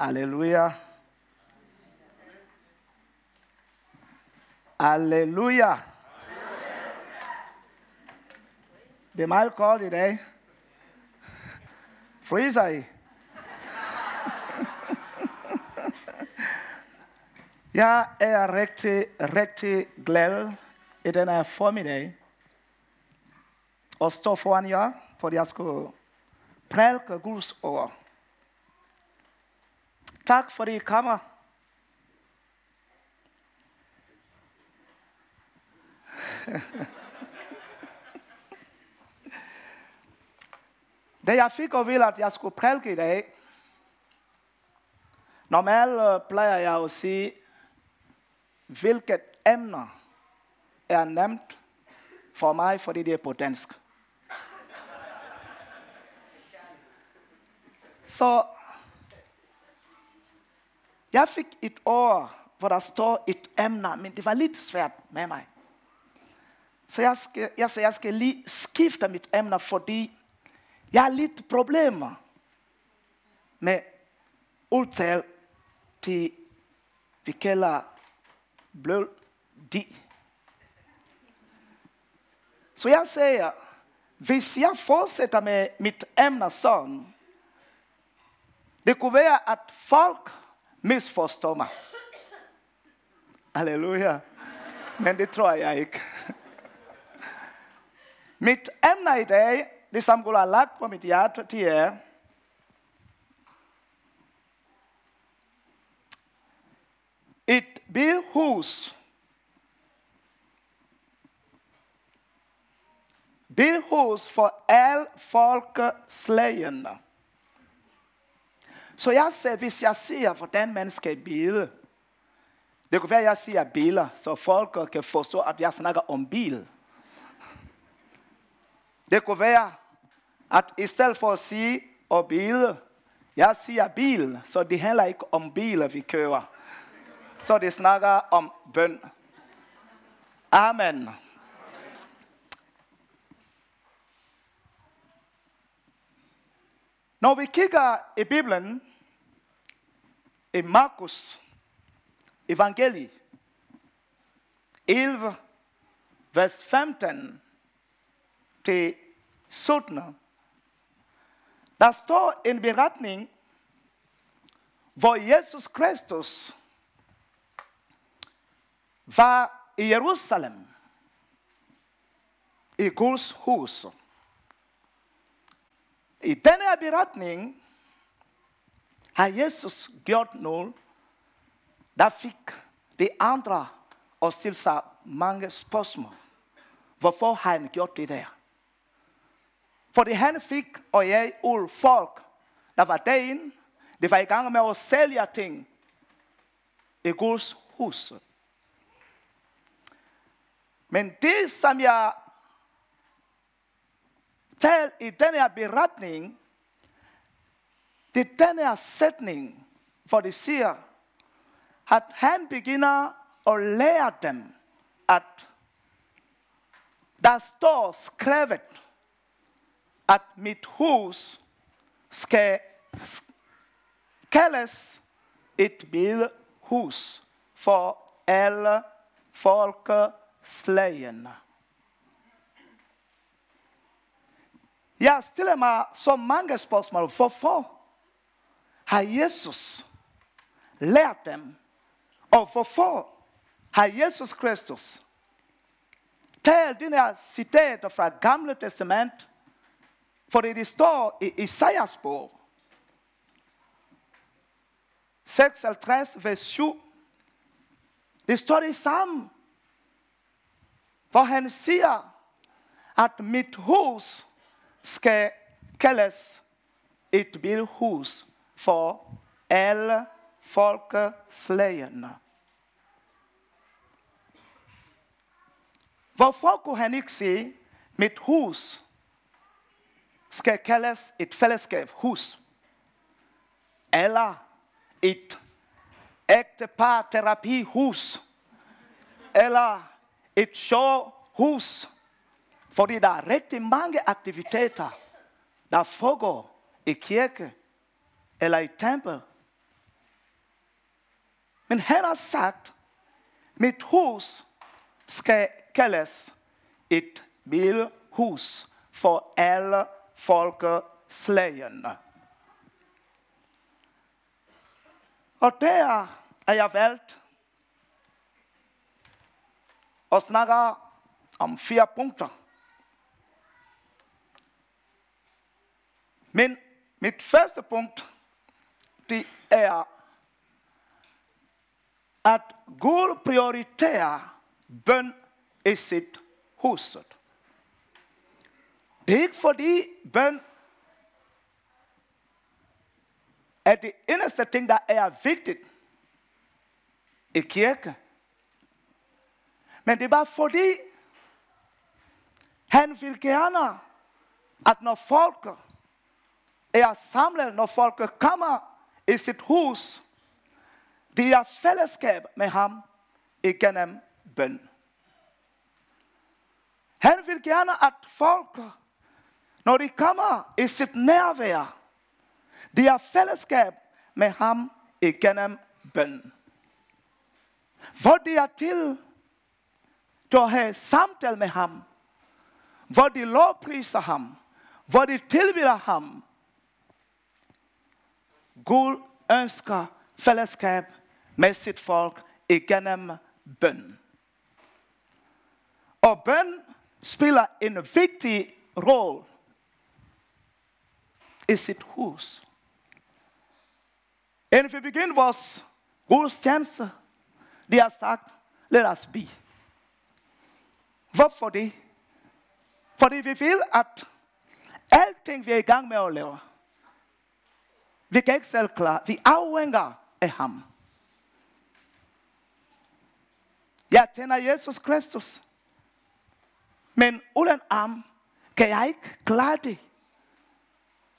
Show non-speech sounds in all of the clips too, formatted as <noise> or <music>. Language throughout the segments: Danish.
Aleluya. Aleluya. Det er meget koldt i dag. Fryser I? <laughs> Jeg er rigtig, rigtig glad i den her formiddag og står foran jer, for jeg skulle prædike Guds ord. Tak fordi I kommer. Da jeg fik at vide, at jeg skulle prædike i dag, normalt øh, plejer jeg at sige, hvilket emner er nemt for mig, fordi det er på dansk. Så jeg fik et år, hvor der står et emne, men det var lidt svært med mig. Så jeg skal, jeg, så jeg skal lige skifte mit emne, fordi jeg har lidt problemer med udtale til, vi kalder blød di. Så jeg siger, hvis jeg fortsætter med mit emne sådan, det kunne være, at folk misforstår mig. Halleluja. Men det tror jeg ikke. Mit emne i dag, det som Gud har lagt på mit hjerte, det er, et bilhus. Bilhus for alle folkeslagene. Så jeg sagde, hvis jeg ser, hvordan man skal bede, det kunne være, at jeg siger biler, så folk kan forstå, at jeg snakker om bil. Det kunne være, at i stedet for at sige og bil, jeg siger bil, så det handler ikke om biler, vi kører. Så det snakker om bøn. Amen. Når vi kigger i Bibelen, i Markus evangeliet 11, vers 15 til 17, der står en beretning, hvor Jesus Kristus var i Jerusalem, i Guds hus. I denne beretning har Jesus gjort noget, der fik de andre at stille sig mange spørgsmål. Hvorfor har han gjort det der? Fordi han fik og jeg ud folk, der var derinde, de var i gang med at sælge ting i Guds hus. Men det, som jeg taler i denne her beretning, det er den her sætning, hvor det siger, at han begynder at lære dem, at der står skrevet, at mit hus skal kaldes et bedehus for alle folkeslagene. Jeg stiller mig så mange spørgsmål. Hvorfor har Jesus lært dem? Og hvorfor har Jesus Kristus talt den her citater fra Gamle Testament? For det står i Isaias bog. 56, vers 7. Det står det samme. Hvor han siger, at mit hus skal kaldes et bilhus for alle folkeslagene. Hvorfor kunne han ikke sige, mit hus skal kaldes et fællesskab hus? Eller et ægtepar terapihus? Eller et showhus? Fordi der er rigtig mange aktiviteter, der foregår i kirke eller i tempel Men han har sagt, mit hus skal kaldes et hus for alle folkeslagene. Og der er jeg valgt og snakker om fire punkter. Men mit første punkt, det er, at Gud prioriterer bøn i sit huset. Det er ikke fordi bøn er det eneste ting, der er vigtigt i kirke. Men det er bare fordi, han vil gerne, at når folk er samlet, når folk kommer i sit hus, de har fællesskab med ham igennem bøn. Han vil gerne, at folk, når de kommer i sit nærvær, de har fællesskab med ham igennem bøn. Hvor de er til, til at have samtale med ham, hvor de lovpriser ham, hvor de tilbyder ham. Gud ønsker fællesskab med sit folk igennem bøn. Og bøn spiller en vigtig rolle i sit hus. Inden vi begynder vores gudstjeneste, de har sagt, lad os bede. Hvorfor det? Fordi vi vil, at alting vi er i gang med at lave, vi kan ikke selv klare. Vi afhænger af ham. Jeg tænder Jesus Kristus. Men uden ham kan jeg ikke klare det.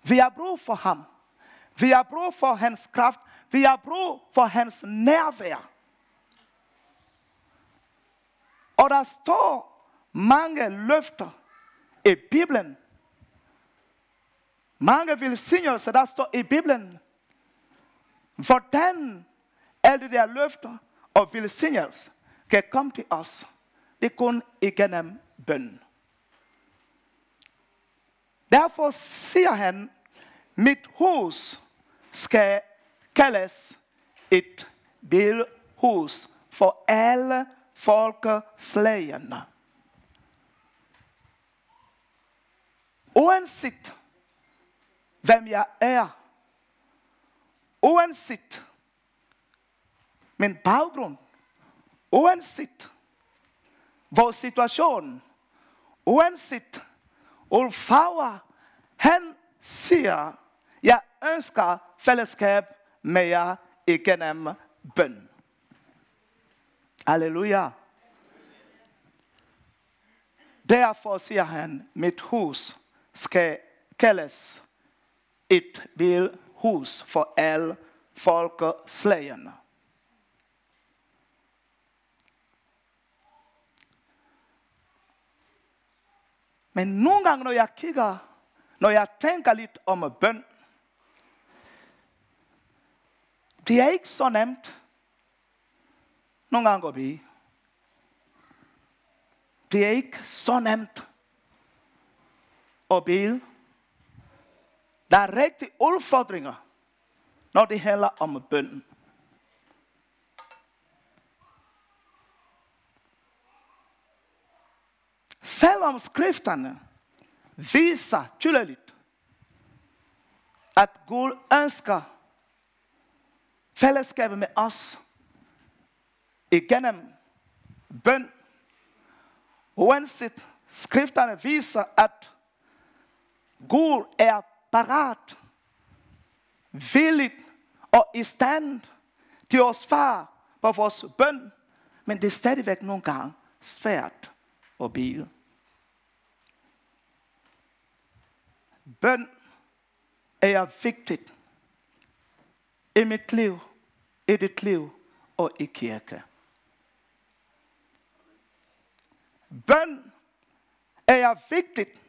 Vi har brug for ham. Vi har brug for hans kraft. Vi har brug for hans nærvær. Og der står mange løfter i Bibelen. Mange velsignelser, der står i Bibelen. Hvordan alle de der løfter og velsignelser kan komme til os. Det er kun igennem bøn. Derfor siger han, mit hus skal kaldes et bilhus for alle folkeslagene. Uanset hvem jeg er, uanset min baggrund, uanset vores situation, uanset hvor farver han siger, jeg ønsker fællesskab med jer igennem bøn. Halleluja. Derfor siger han, mit hus skal kaldes et hus for alle folkeslagene. Men nogle gange, når jeg kigger, når jeg tænker lidt om bøn, det er ikke så nemt. Nogle gange går vi. Det er ikke så nemt at bede. Der er rigtig udfordringer, når det handler om bønden. Selvom skrifterne viser tydeligt, at Gud ønsker fællesskabet med os igennem bøn, uanset skrifterne viser, at Gud er parat, villigt og i stand til at svare på vores bøn, men det er stadigvæk nogle gange svært at bede. Bøn er vigtigt i mit liv, i dit liv og i kirke. Bøn er vigtigt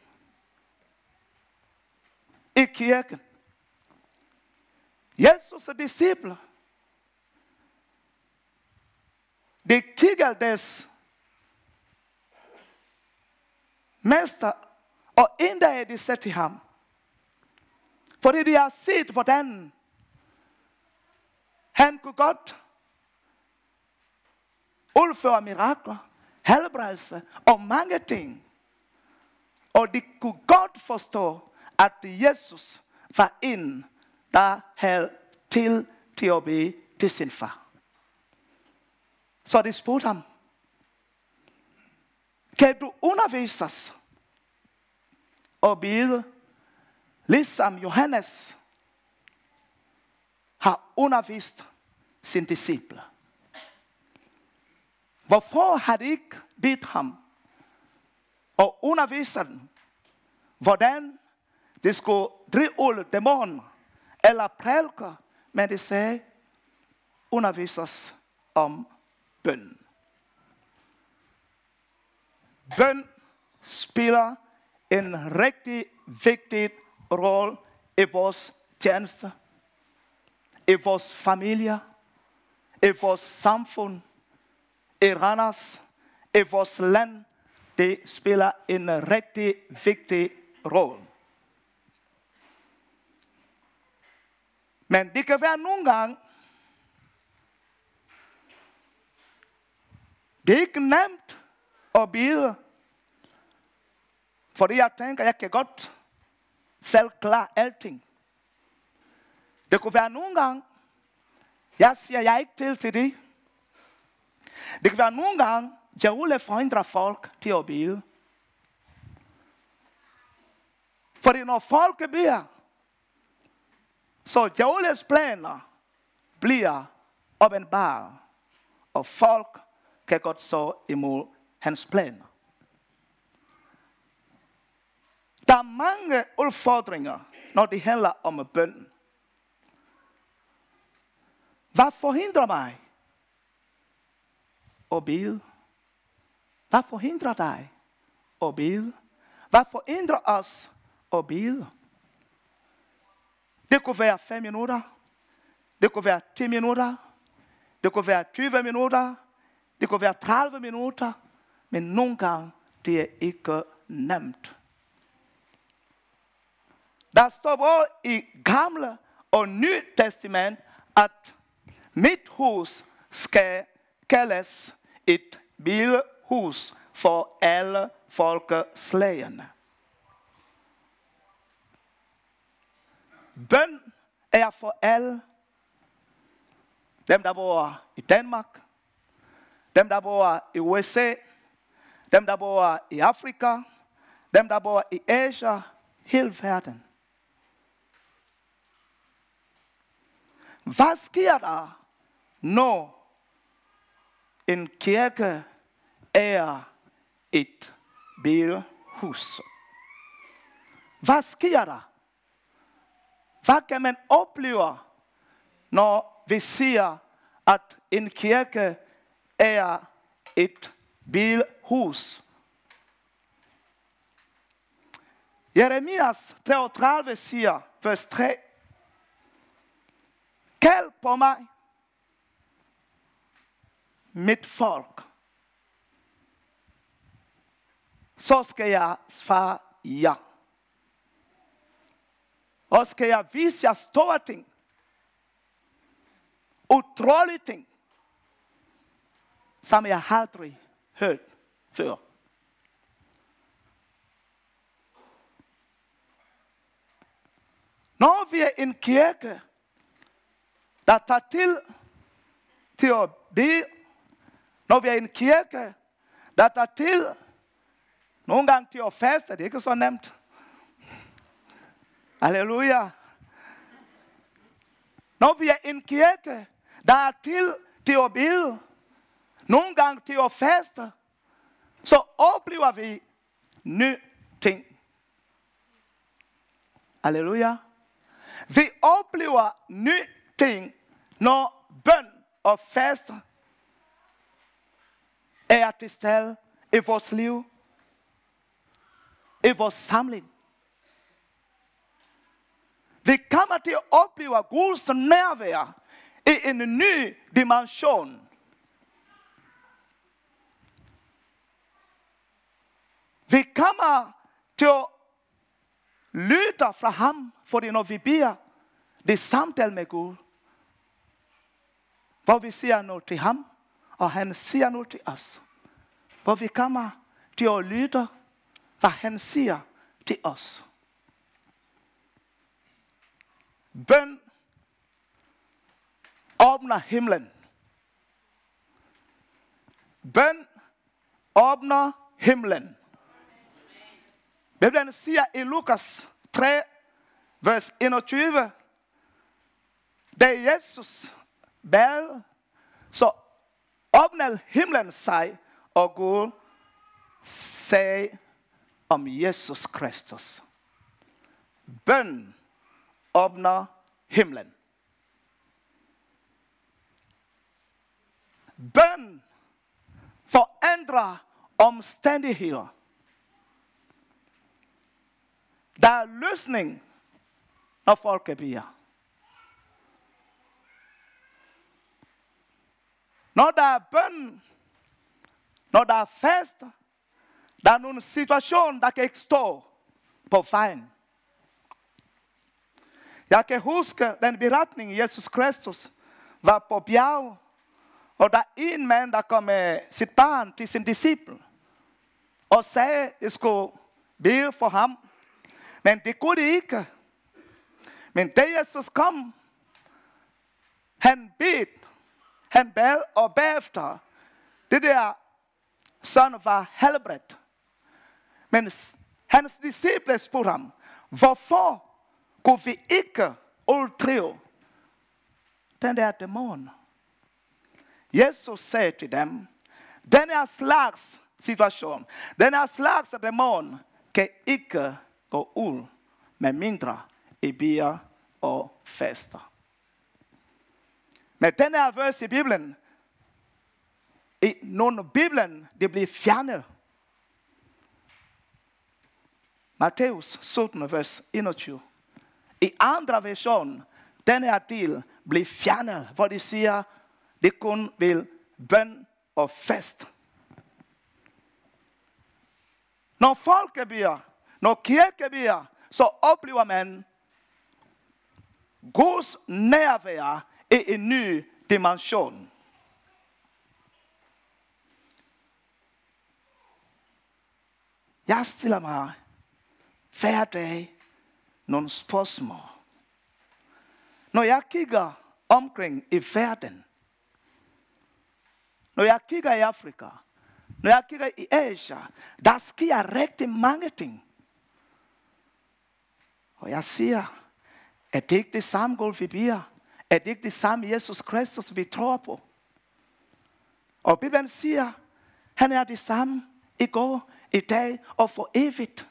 i kirken. Jesus' disciple, de kigger deres mester, og en de sagde til ham, fordi de har set, hvordan han kunne godt udføre mirakler, helbredelse og mange ting. Og de kunne godt forstå, at Jesus var en, der havde til til at bede til sin far. Så de spurgte ham, kan du undervise os og bede, ligesom Johannes har undervist sine disciple? Hvorfor har de ikke bedt ham og undervist dem, hvordan det skulle drive dæmoner eller prædike, men det sagde, undervis os om bøn. Bøn spiller en rigtig vigtig rolle i vores tjeneste, i vores familie, i vores samfund, i Randers, i vores land. Det spiller en rigtig vigtig rolle. Men det kan være nogle gange, det er ikke nemt at bede. Fordi jeg tænker, jeg kan godt selv klare alting. Det kunne være nogle gange, jeg siger, jeg er ikke til til det. Det kan være nogle gange, jeg vil forhindre folk til at bede. Fordi når folk beder, så djævelens planer bliver åbenbare, og folk kan godt stå imod hans planer. Der er mange udfordringer, når det handler om bøn. Hvad forhindrer mig at bede? Hvad forhindrer dig at bede? Hvad forhindrer os at bede? Det kunne være 5 minutter. Det kunne være 10 minutter. Det kunne være 20 minutter. Det kunne være 30 minutter. Men nogle gange, det er ikke nemt. Der står både i gamle og nye testament, at mit hus skal kaldes et bilhus for alle folkeslagene. Bøn er for alle. Dem, der bor i Danmark, dem, der bor i USA, dem, der bor i Afrika, dem, der bor i Asia, hele verden. Hvad sker der, når en kirke er et bilhus? Hvad sker der? Hvad kan man opleve, når vi siger, at en kirke er et bilhus? Jeremias 33 siger, vers 3, Kald på mig, mit folk. Så skal jeg svare ja. Og skal jeg vise jer store ting. Utrolige ting. Som jeg aldrig hørt før. Når vi er en kirke, der tager til til at bede, når vi er en kirke, der tager til nogle gange til at faste, det er ikke så nemt. Halleluja. Når vi er en kirke, der er til til at bede, nogle gange til at faste, så oplever vi nye ting. Halleluja. Vi oplever nye ting, når bøn og faste er til stede i vores liv, i vores samling. Vi kommer til at opleve Guds nærvær i en ny dimension. Vi kommer til at lytte fra ham, fordi når vi beder, det er samtale med Gud. Hvor vi siger noget til ham, og han siger noget til os. Hvor vi kommer til at lytte, hvad han siger til os. Bøn åbner himlen. Bøn åbner himlen. Bibelen siger i Lukas 3, vers 21, da Jesus bad, så åbnede himlen sig, og Gud sagde om Jesus Kristus. Bøn åbner himlen. Bøn forandrer omstændigheder. Der er løsning, når folk beder. Når der er bøn, når der er fest, der er nogle situation, der kan ikke stå på vejen. Jeg kan huske den beretning, Jesus Kristus var på bjerg, og der er en mand, der kom med sit barn til sin disciple, og sagde, at de skulle bede for ham. Men det kunne de ikke. Men da Jesus kom, han bed, han bad, og bagefter, det der søn var helbredt. Men hans disciple spurgte ham, hvorfor kunne vi ikke uddrive den der dæmon? Jesus sagde til dem, den her slags situation, den her slags dæmon kan ikke gå ud, med mindre i bier og fester. Men den her vers i Bibelen, i nogle Bibelen, det bliver fjernet. Matthæus 17, vers 21. I andre version, den her del bliver fjernet, hvor de siger, det kun vil bøn og fest. Når folk bliver, når kirke bliver, så oplever man Guds nærvær i en ny dimension. Jeg stiller mig hver dag nogle spørgsmål. Når jeg kigger omkring i verden, når jeg kigger i Afrika, når jeg kigger i Asia, der sker rigtig mange ting. Og jeg siger, at det ikke det samme Gud, vi bliver. Er det ikke det samme Jesus Kristus, vi tror på? Og Bibelen siger, han er det samme i går, i dag og for evigt.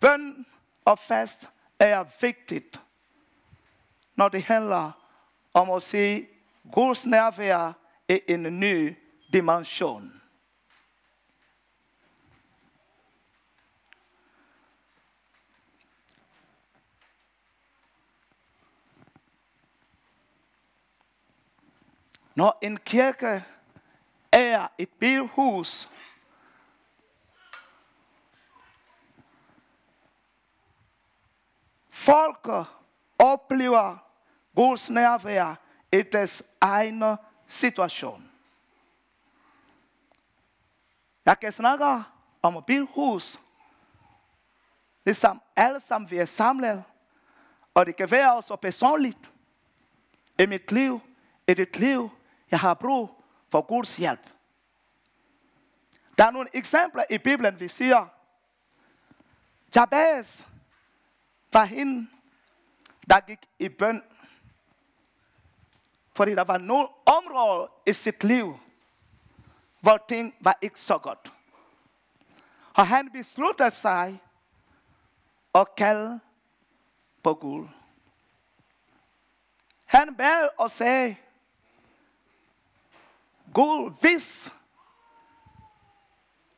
Bøn og fast er vigtigt når det handler om at se Guds nærvær i en ny dimension. Når en kirke er et bilhus, folk oplever Guds nærvær i deres egne situation. Jeg kan snakke om et bilhus. Ligesom alle sammen vi er samlet. Og det kan være også personligt. I mit liv, i dit liv, jeg har brug for Guds hjælp. Der er nogle eksempler i Bibelen, vi siger, Jabez var hende, der gik i bøn fordi der var nogle områder i sit liv, hvor ting var ikke så godt. Og han besluttede sig at kalde på Gud. Han bad og sagde, Gud, hvis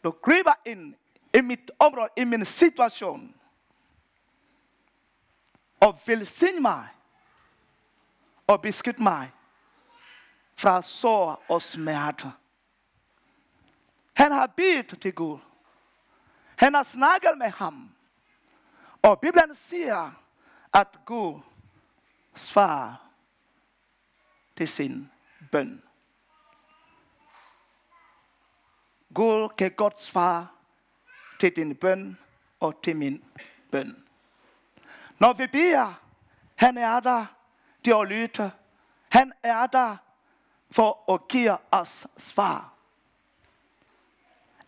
du griber ind i mit område, i min situation, og velsigne mig, og beskytte mig, fra sår og smerte. Han har bedt til Gud. Han har snakket med ham. Og Bibelen siger, at Gud svarer til sin bøn. Gud kan godt svare til din bøn og til min bøn. Når vi beder, han er der til at lytte. Han er der for at give os svar.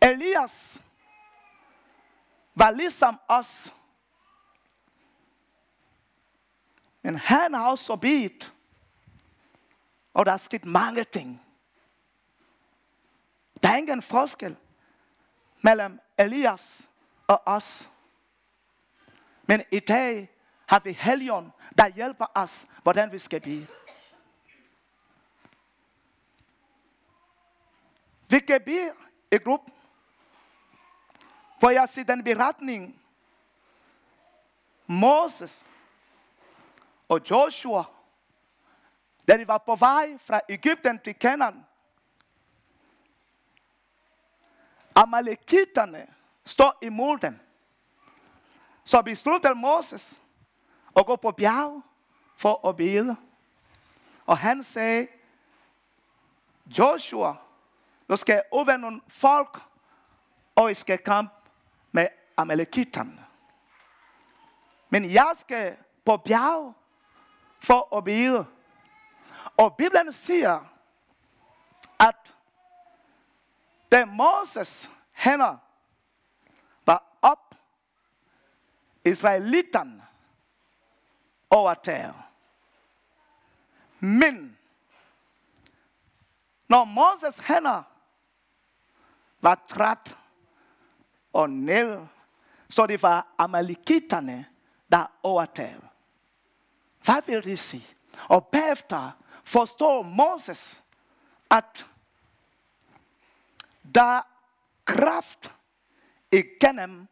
Elias var ligesom os. Men han har også bedt. Og der er sket mange ting. Der er ingen forskel mellem Elias og os. Men i dag har vi Helion, der hjælper os, hvordan vi skal blive. Vi kan blive i gruppe, hvor jeg ser den beretning, Moses og Joshua, da de var på vej fra Ægypten til Canaan. Amalekiterne står imod dem. Så beslutter Moses og gå på bjerg for at bede. Og han sagde, Joshua, du skal over nogle folk, og I skal kampe med Amalekitan. Men jeg skal på bjerg for at bede. Og Bibelen siger, at da Moses hænder var op, over terre. Men når Moses hænder var træt og ned, så det var Amalekiterne, der overtager. Hvad vil det sige? Og bagefter forstår Moses, at der er kraft igennem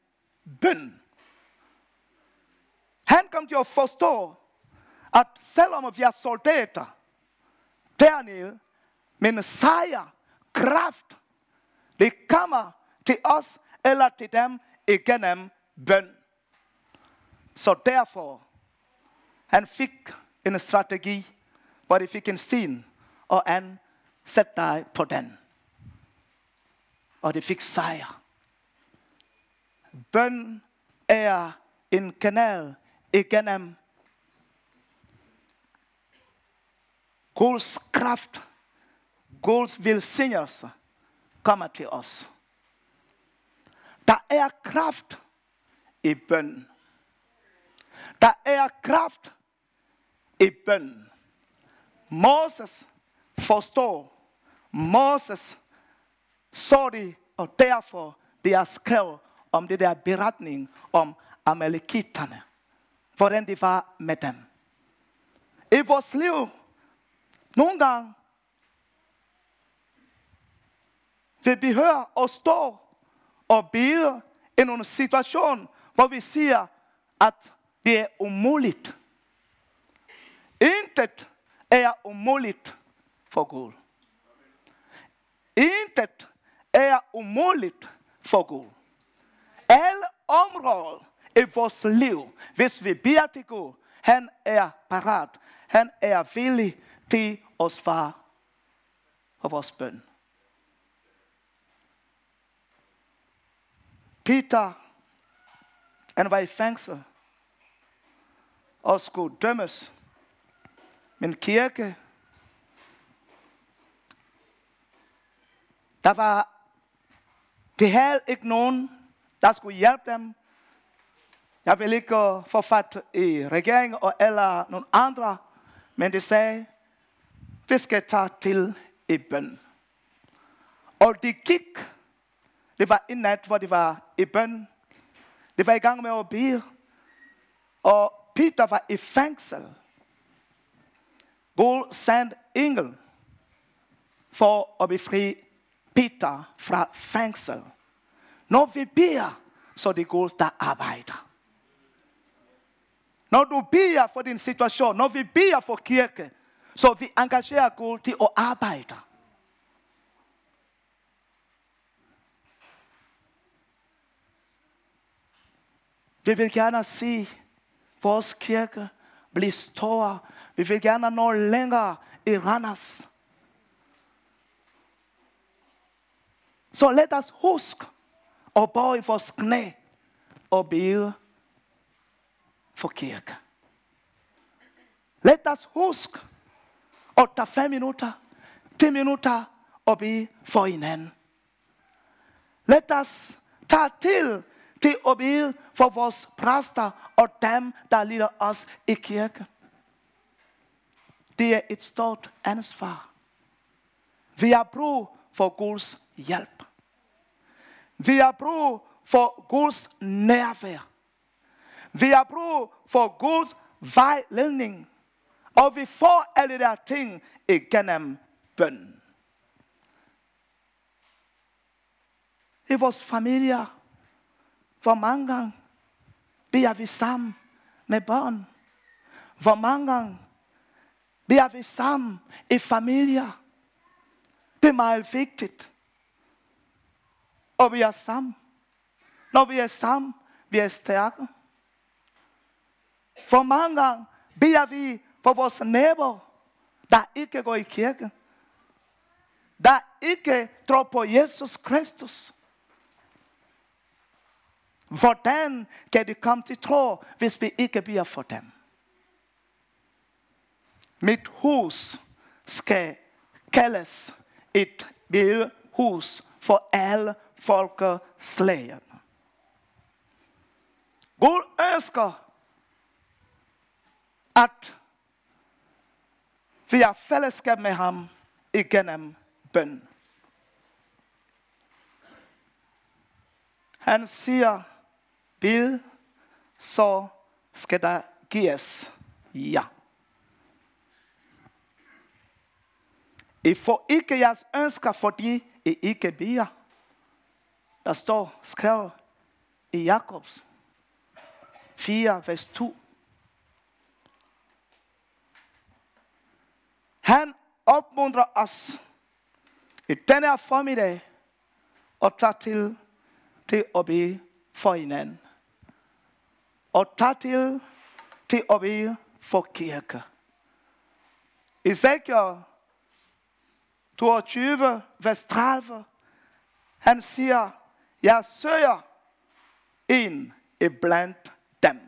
bøn. Han kom til at forstå, at selvom vi er soldater dernede, men sejr, kraft, det kommer til os eller til dem igennem bøn. Så derfor, han fik en strategi, hvor de fik en sin, og han satte dig på den. Og de fik sejr. Bøn er en kanal igennem Guds kraft, Guds velsignelse kommer til os. Der er kraft i bøn. Der er kraft i bøn. Moses forstår. Moses så det, og derfor det er skrevet om det der beretning om amalekitterne. Hvordan det var med dem. I vores liv, nogle gange, vil vi høre og stå og bede i en situation, hvor vi siger, at det er umuligt. Intet er umuligt for Gud. Intet er umuligt for Gud. Alle områder i vores liv, hvis vi beder til Gud, han er parat. Han er villig til at svare på vores bøn. Peter, han var i fængsel og skulle dømmes. Men kirke, der var, det havde ikke nogen, der skulle hjælpe dem. Jeg vil ikke få fat i regeringen eller nogen andre, men de sagde, vi skal tage til i bøn. Og de gik. Det var en nat, hvor de var i bøn. De var i gang med at bede. Og Peter var i fængsel. Gud sendte engel for at befri Peter fra fængsel. Når vi beder, så det Gud, der arbejder. Når du beder for din situation, når vi beder for kirke, Så vi engagerer Gud til at arbejde. Vi vil gerne se vores kirke blive større. Vi vil gerne nå længere i Randers. Så lad os huske at bøje vores knæ og bede for kirke. Lad os huske at tage fem minutter, ti minutter og bede for hinanden. Lad os tage til til at bede for vores præster og dem, der lider os i kirke. Det er et stort ansvar. Vi har brug for Guds hjælp. Vi har brug for Guds nærvær. Vi har brug for Guds vejledning. Og vi får alle de ting igennem bøn. I vores familier, hvor mange gange beder vi sammen med børn? Hvor mange gange beder vi sammen i familier? Det er meget vigtigt. Og vi er sammen. Når vi er sammen, vi er stærke. For mange gange beder vi for vores naboer, der ikke går i kirke. Der ikke tror på Jesus Kristus. Hvordan kan de komme til tro, hvis vi ikke beder for dem? Mit hus skal kaldes et hus for alle folkeslag. Gud ønsker, at vi har fællesskab med ham igennem bøn. Han siger, vil, så skal der gives ja. I får ikke jeres ønsker, fordi I ikke beder. Der står skrevet i Jakobs 4, vers 2. Han opmuntrer os i denne formiddag og tager til, til at bede for hinanden og tage til, til at bede for kirke. Ezekiel 22, vers 30, han siger, jeg søger en iblandt dem,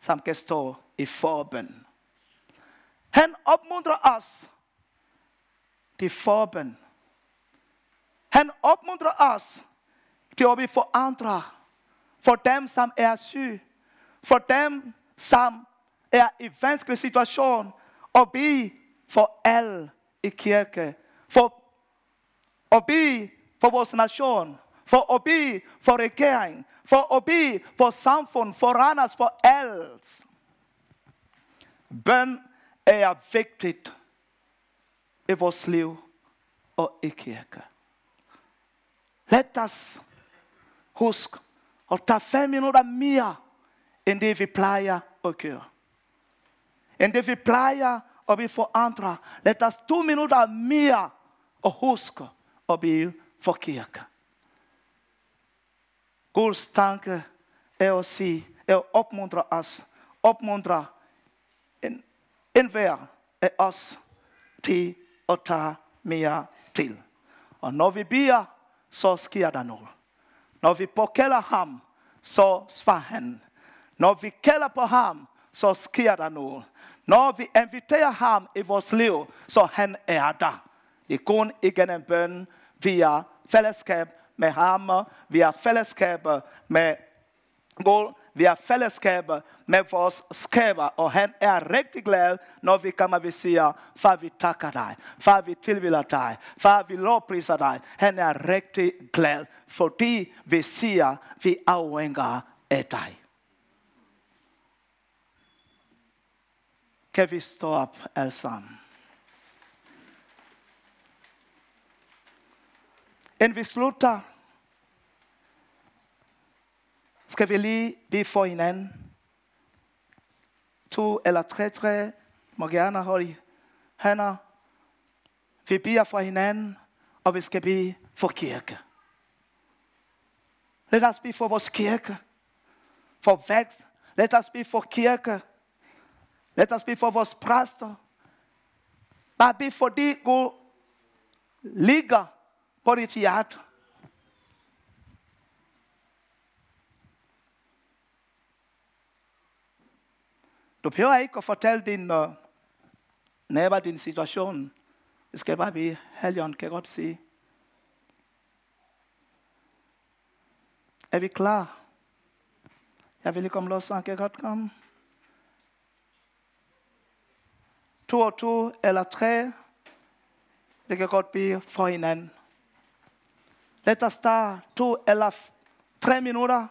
som kan stå i forbøn. Han opmuntrer os til forbøn. Han opmuntrer os til at blive forandret for dem, som er syge for dem, som er i vanskelig situation, og bede for alle i kirke. For at bede for vores nation. For at bede for regering. For at bede for samfund, for Randers, for alt. Bøn er vigtigt i vores liv og i kirke. Lad os huske at tage fem minutter mere end det vi plejer at gøre. End det vi plejer at blive for andre. Lad os to minutter mere og huske at blive for kirke. Guds tanke er at sige, er at opmuntre os, opmuntre en, hver af os til at tage mere til. Og når vi beder, så sker der noget. Når vi påkalder ham, så svarer han. Når vi kalder på ham, så sker der noget. Når vi inviterer ham i vores liv, så han er der. Det er kun igennem bøn, via fællesskab med ham, via fællesskab med Gud, vi har fællesskab med vores skaber, og han er rigtig glad, når vi kommer og vi siger, far vi takker dig, far vi tilvilder dig, far vi lovpriser dig. Han er rigtig glad, fordi vi siger, vi afhænger af dig. kan vi stå op alle sammen. Inden vi slutter, skal vi lige bede for hinanden. To eller tre tre må gerne holde hænder. vi beder for hinanden, og vi skal bede for kirke. Lad os bede for vores kirke. For vækst. Lad os bede for kirke. Lad os bede for vores præster. Bare bede for de Gud ligger på dit hjerte. Du behøver ikke at fortælle din uh, nabo din situation. Det skal bare blive helgen, kan jeg godt sige. Er vi klar? Jeg vil ikke om lov kan jeg godt komme? To og to eller tre. Det kan godt blive for hinanden. Lad os tage to eller tre minutter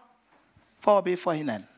for at blive for hinanden.